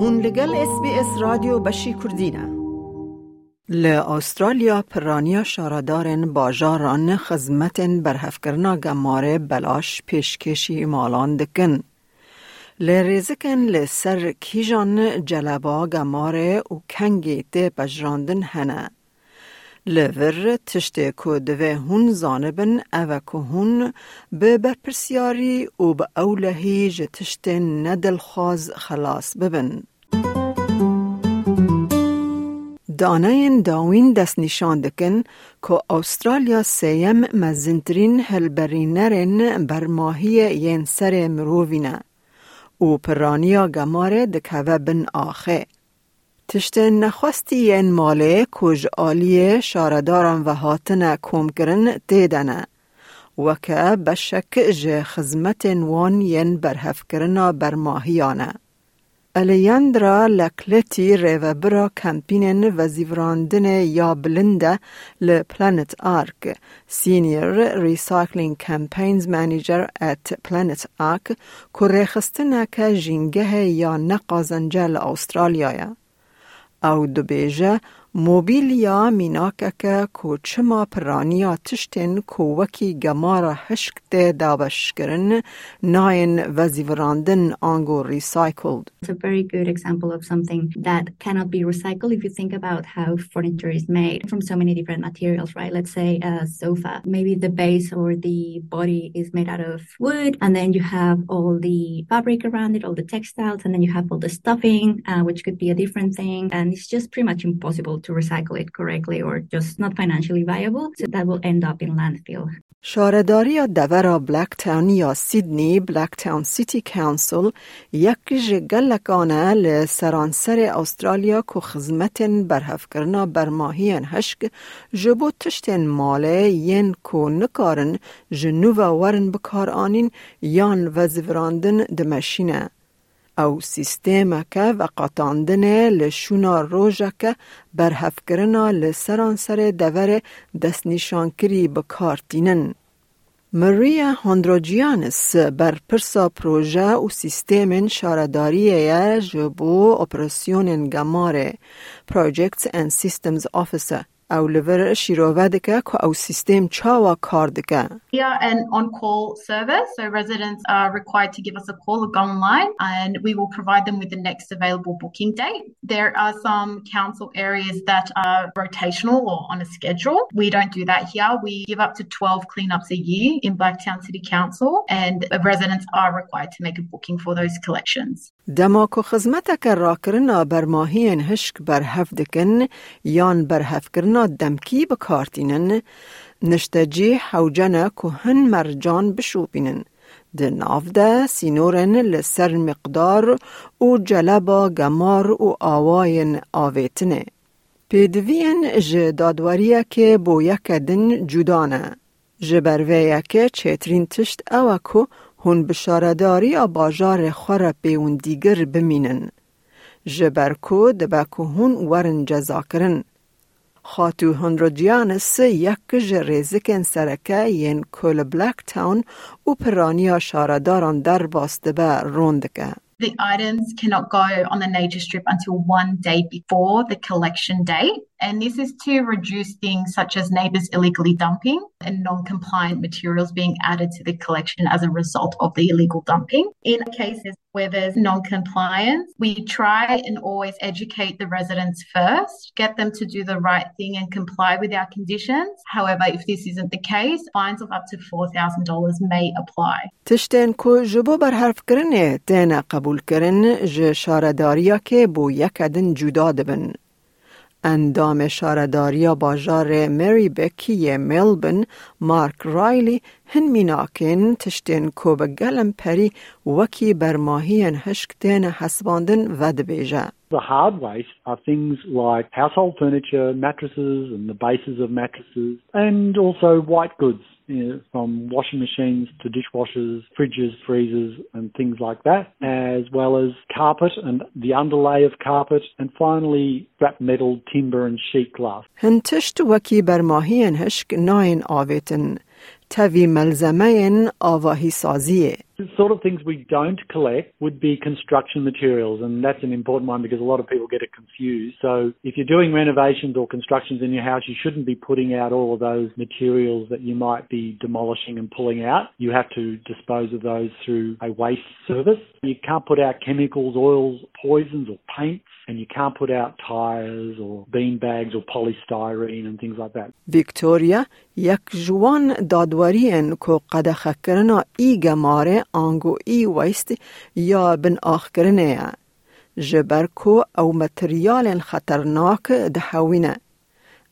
هون لگل اس بی اس رادیو بشی کردینه ل استرالیا پرانیا شاردارن باجاران خزمت برهفکرنا گماره بلاش پیشکشی مالان دکن. ل ریزکن ل سر کیجان جلبا گماره و کنگی تی بجراندن هنه. لور تشتی که دوه هون زانبن اوه که هون به برپرسیاری و به اولهی جه تشتی ندلخواز خلاص ببن. داناین داوین دست نشان دکن که استرالیا سیم مزنترین هلبرینرین بر ماهی ین سر مرووینه و پرانیا گماره دکوه بن آخه. تشت نخواستی ین ماله کج آلیه شارداران و هاتن کوم کرن تیدنه. وکه بشک جه خزمت وان ین برهف کرنا بر ماهیانه. الیاندرا لکلتی ریوبرا کمپینن وزیوراندن یا بلنده لپلانت آرک سینیر ریسایکلینگ کمپینز مانیجر ات پلانت آرک که ریخستنه که جینگه یا نقازنجل استرالیایا. Aldobeja, موبیلیا میناکه که چما پرانیا تشتین که وکی گمارا هشک ده دابش کرن ناین وزیوراندن آنگو ریسایکلد. It's a very good example of something that cannot be recycled if you think about how furniture is made from so many different materials, right? Let's say a sofa. Maybe the base or the body is made out of wood, and then you have all the fabric around it, all the textiles, and then you have all the stuffing, uh, which could be a different thing. And it's just pretty much impossible to recycle it correctly or just not financially viable. So that will end up in landfill. شارداری دورا بلک تاون یا سیدنی بلک تاون سیتی کانسل یک جگلکانه لسرانسر استرالیا که خزمت برهف کرنا برماهین هشک جبو تشتین ماله ین کو نکارن جنوب ورن بکار آنین یان وزوراندن دمشینه. او سیستم که و قطاندن لشونا روژه که برهف کرنا لسرانسر دور دست نشانکری بکارتینن. مریا هاندروجیانس بر پرسا پروژه و سیستم شارداریه جبو اپراسیون گماره Projects and Systems Officer او لور شیروه دکه که او سیستم چاوا کار دکه. We are an on-call service, so residents are required to give us a call or go online and we will provide them with the next available booking date. There are some council areas that are rotational or on a schedule. We don't do that here. We give up to 12 cleanups a year in Blacktown City Council and residents are required to make a booking for those collections. دماکو خزمتک را کرنا بر ماهین هشک بر هفدکن یان بر هف کرنا دمکی بکارتینن نشتجی حوجنه که هن مرجان بشوپینن. ده ناف سینورن لسر مقدار و جلبا گمار و آواین آویتنه. پیدوین ج دادواریه که بو یک دن جدانه. جبرویه که چترین تشت اوه که هون بشارداری باجار خور پیون دیگر بمینن. جبرکو دبکو هون ورن جزا کرن. خاتو هنرجیانس یک جریزکن سرکه ین کل بلک تاون و پرانیا شارداران در باسته به روندکه. The items cannot go on the nature strip until one day before the collection date. And this is to reduce things such as neighbours illegally dumping and non compliant materials being added to the collection as a result of the illegal dumping. In cases where there's non compliance, we try and always educate the residents first, get them to do the right thing and comply with our conditions. However, if this isn't the case, fines of up to $4,000 may apply. تشتین کو جبو بر حرف کرنه تینا قبول کرن ج شارداریا که بو یکدن جدا دبن. اندام شارداریا باجار مری بکی ملبن مارک رایلی هن میناکن تشتین کو بگلم پری وکی برماهین هشکتین حسباندن و دبیجه. The hard waste are things like household furniture, mattresses and the bases of mattresses, and also white goods you know, from washing machines to dishwashers, fridges, freezers, and things like that, as well as carpet and the underlay of carpet, and finally scrap metal, timber, and sheet glass. هن تشت وکی برماهین هشک ناین آویتن. تاوی ملزمین آواهی سازیه. The sort of things we don't collect would be construction materials, and that's an important one because a lot of people get it confused. So if you're doing renovations or constructions in your house, you shouldn't be putting out all of those materials that you might be demolishing and pulling out. You have to dispose of those through a waste service. You can't put out chemicals, oils, poisons, or paints, and you can't put out tires or bean bags or polystyrene and things like that. Victoria یک جوان دادواری ان کو قدخه کرنا ای گماره آنگو ای ویست یا بن آخ کرنه جبر کو او متریال خطرناک دحوینه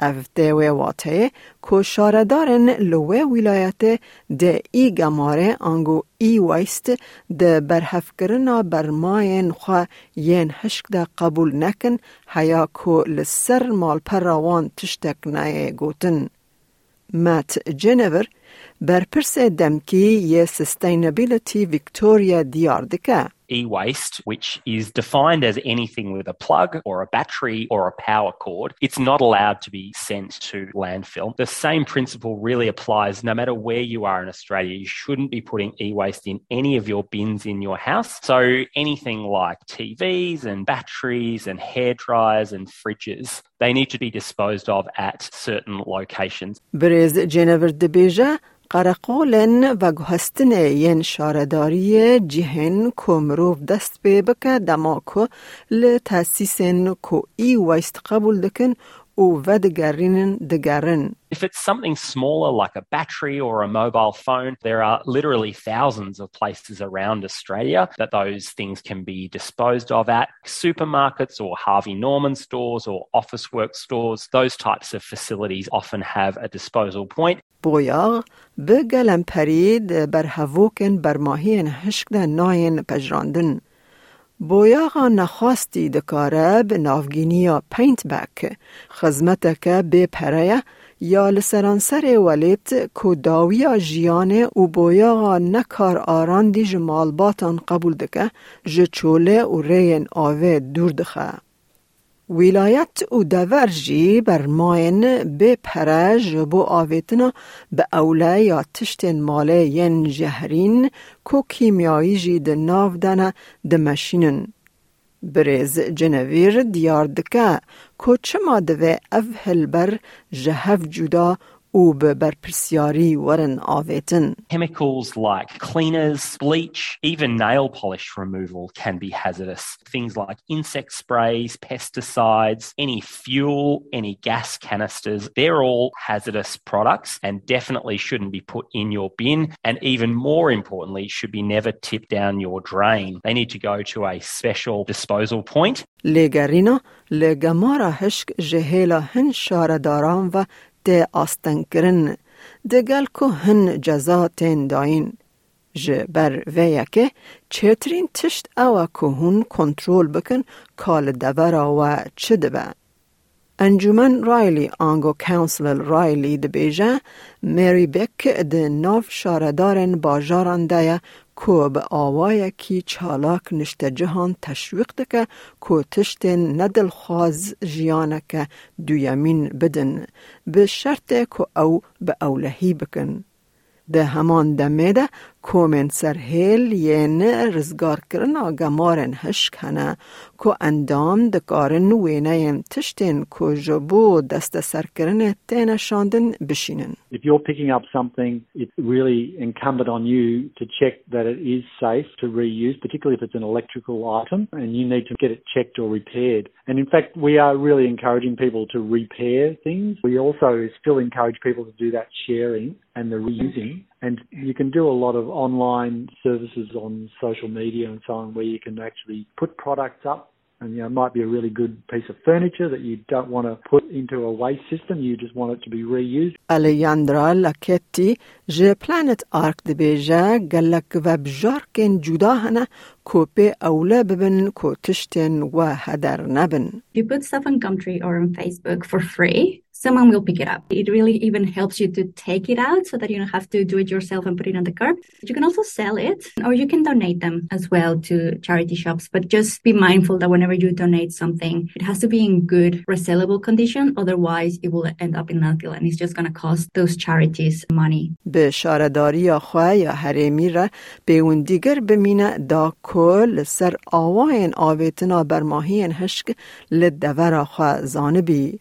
اف دیوه واته کو شاردارن لوه ولایت ده ای گماره آنگو ای ویست ده برحف کرنا برماین خوا ین هشک ده قبول نکن حیا کو لسر مال پراوان تشتک نایه گوتن. مات جنور برپرس دمکی یه سستینبیلیتی ویکتوریا دیار دکه. e-waste, which is defined as anything with a plug or a battery or a power cord, it's not allowed to be sent to landfill. The same principle really applies no matter where you are in Australia. You shouldn't be putting e-waste in any of your bins in your house. So anything like TVs and batteries and hair dryers and fridges, they need to be disposed of at certain locations. برز جنور دبیجه قرقولن و گهستن ین شارداری جهن کمروف دست به بکه دماکو لتاسیسن کو ای ویست قبول دکن If it's something smaller like a battery or a mobile phone, there are literally thousands of places around Australia that those things can be disposed of at supermarkets or Harvey Norman stores or Officeworks stores. Those types of facilities often have a disposal point. بۆیاغ بگەلەمپەرید بەرهەڤۆکن بەرماهیان هشکدە نایەن پەژراندن. بویا غا نخواستی دکاره به نافگینی یا پینت بک خزمته که به پره یا لسرانسر ولیت که داوی جیان و بویا غا نکار آران جمال قبول دکه جچوله و رین آوه دور دخه. و رین آوه دور دخه. ولایت او دورجی بر ماین به پرج بو آویتنا به اوله یا تشتن ماله ین جهرین کو کیمیایی جی ده ناو دنه ده مشینن. برز جنویر دیار دکه کو چما دوه اف هلبر جهف جدا او به برپرسیاری ورن آویتن. Chemicals like cleaners, bleach, even nail polish removal can be hazardous. Things like insect sprays, pesticides, any fuel, any gas canisters, they're all hazardous products and definitely shouldn't be put in your bin and even more importantly should be never tipped down your drain. They need to go to a special disposal point. لگرینا لگمارا هشک جهیلا هن شارداران و ته آستن کرن دگل که هن جزا تین داین. جه بر ویا که چترین تشت او که هن کنترول بکن کال دورا و چه دبه. انجومن رایلی آنگو کانسلر رایلی دبیجه مری بک ده ناف شاردارن باجاران دایه کو به آوای کی چالاک نشت جهان تشویق دکه کو تشتن ندل خواز جیانه که دویمین بدن به شرط کو او به اولهی بکن. ده همان دمه ده کومن سرهیل ین رزگار کرنا گمارن هشک هنه کو اندام دکارن وینه تشتین کو جبو دست سرکرن تین شاندن بشینن. If you're picking up something, it's really incumbent on you to check that it is safe to reuse, particularly if it's an electrical item, and you need to get it checked or repaired. And in fact, we are really encouraging people to repair things. We also still encourage people to do that sharing and the reusing. and you can do a lot of online services on social media and so on where you can actually put products up. And you know it might be a really good piece of furniture that you don't want to put into a waste system. You just want it to be reused. Alejandra لاکتی Je Planet Ark de Beja, Galak بجارکن جدا هنه کوپی اولا ببن کو تشتن You put stuff on Gumtree or on Facebook for free someone will pick it up. It really even helps you to take it out so that you don't have to do it yourself and put it on the curb. You can also sell it or you can donate them as well to charity shops. But just be mindful that whenever you donate something, it has to be in good resellable condition. Otherwise, it will end up in landfill and it's just going to cost those charities money. به شارداری خواه یا حریمی را به اون دیگر بمینه دا کل سر آواین آویتنا برماهین هشک لدور خواه زانبی.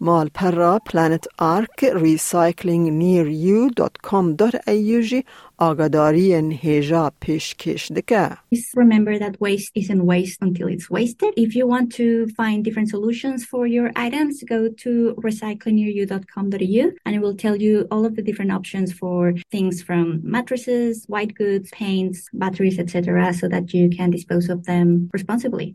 malperra planet ark recyclingnearyou.com.au آگاهداری هجا پیشکش دکه. Just remember that waste isn't waste until it's wasted. If you want to find different solutions for your items, go to recyclingyou.com.au and it will tell you all of the different options for things from mattresses, white goods, paints, batteries, etc. so that you can dispose of them responsibly.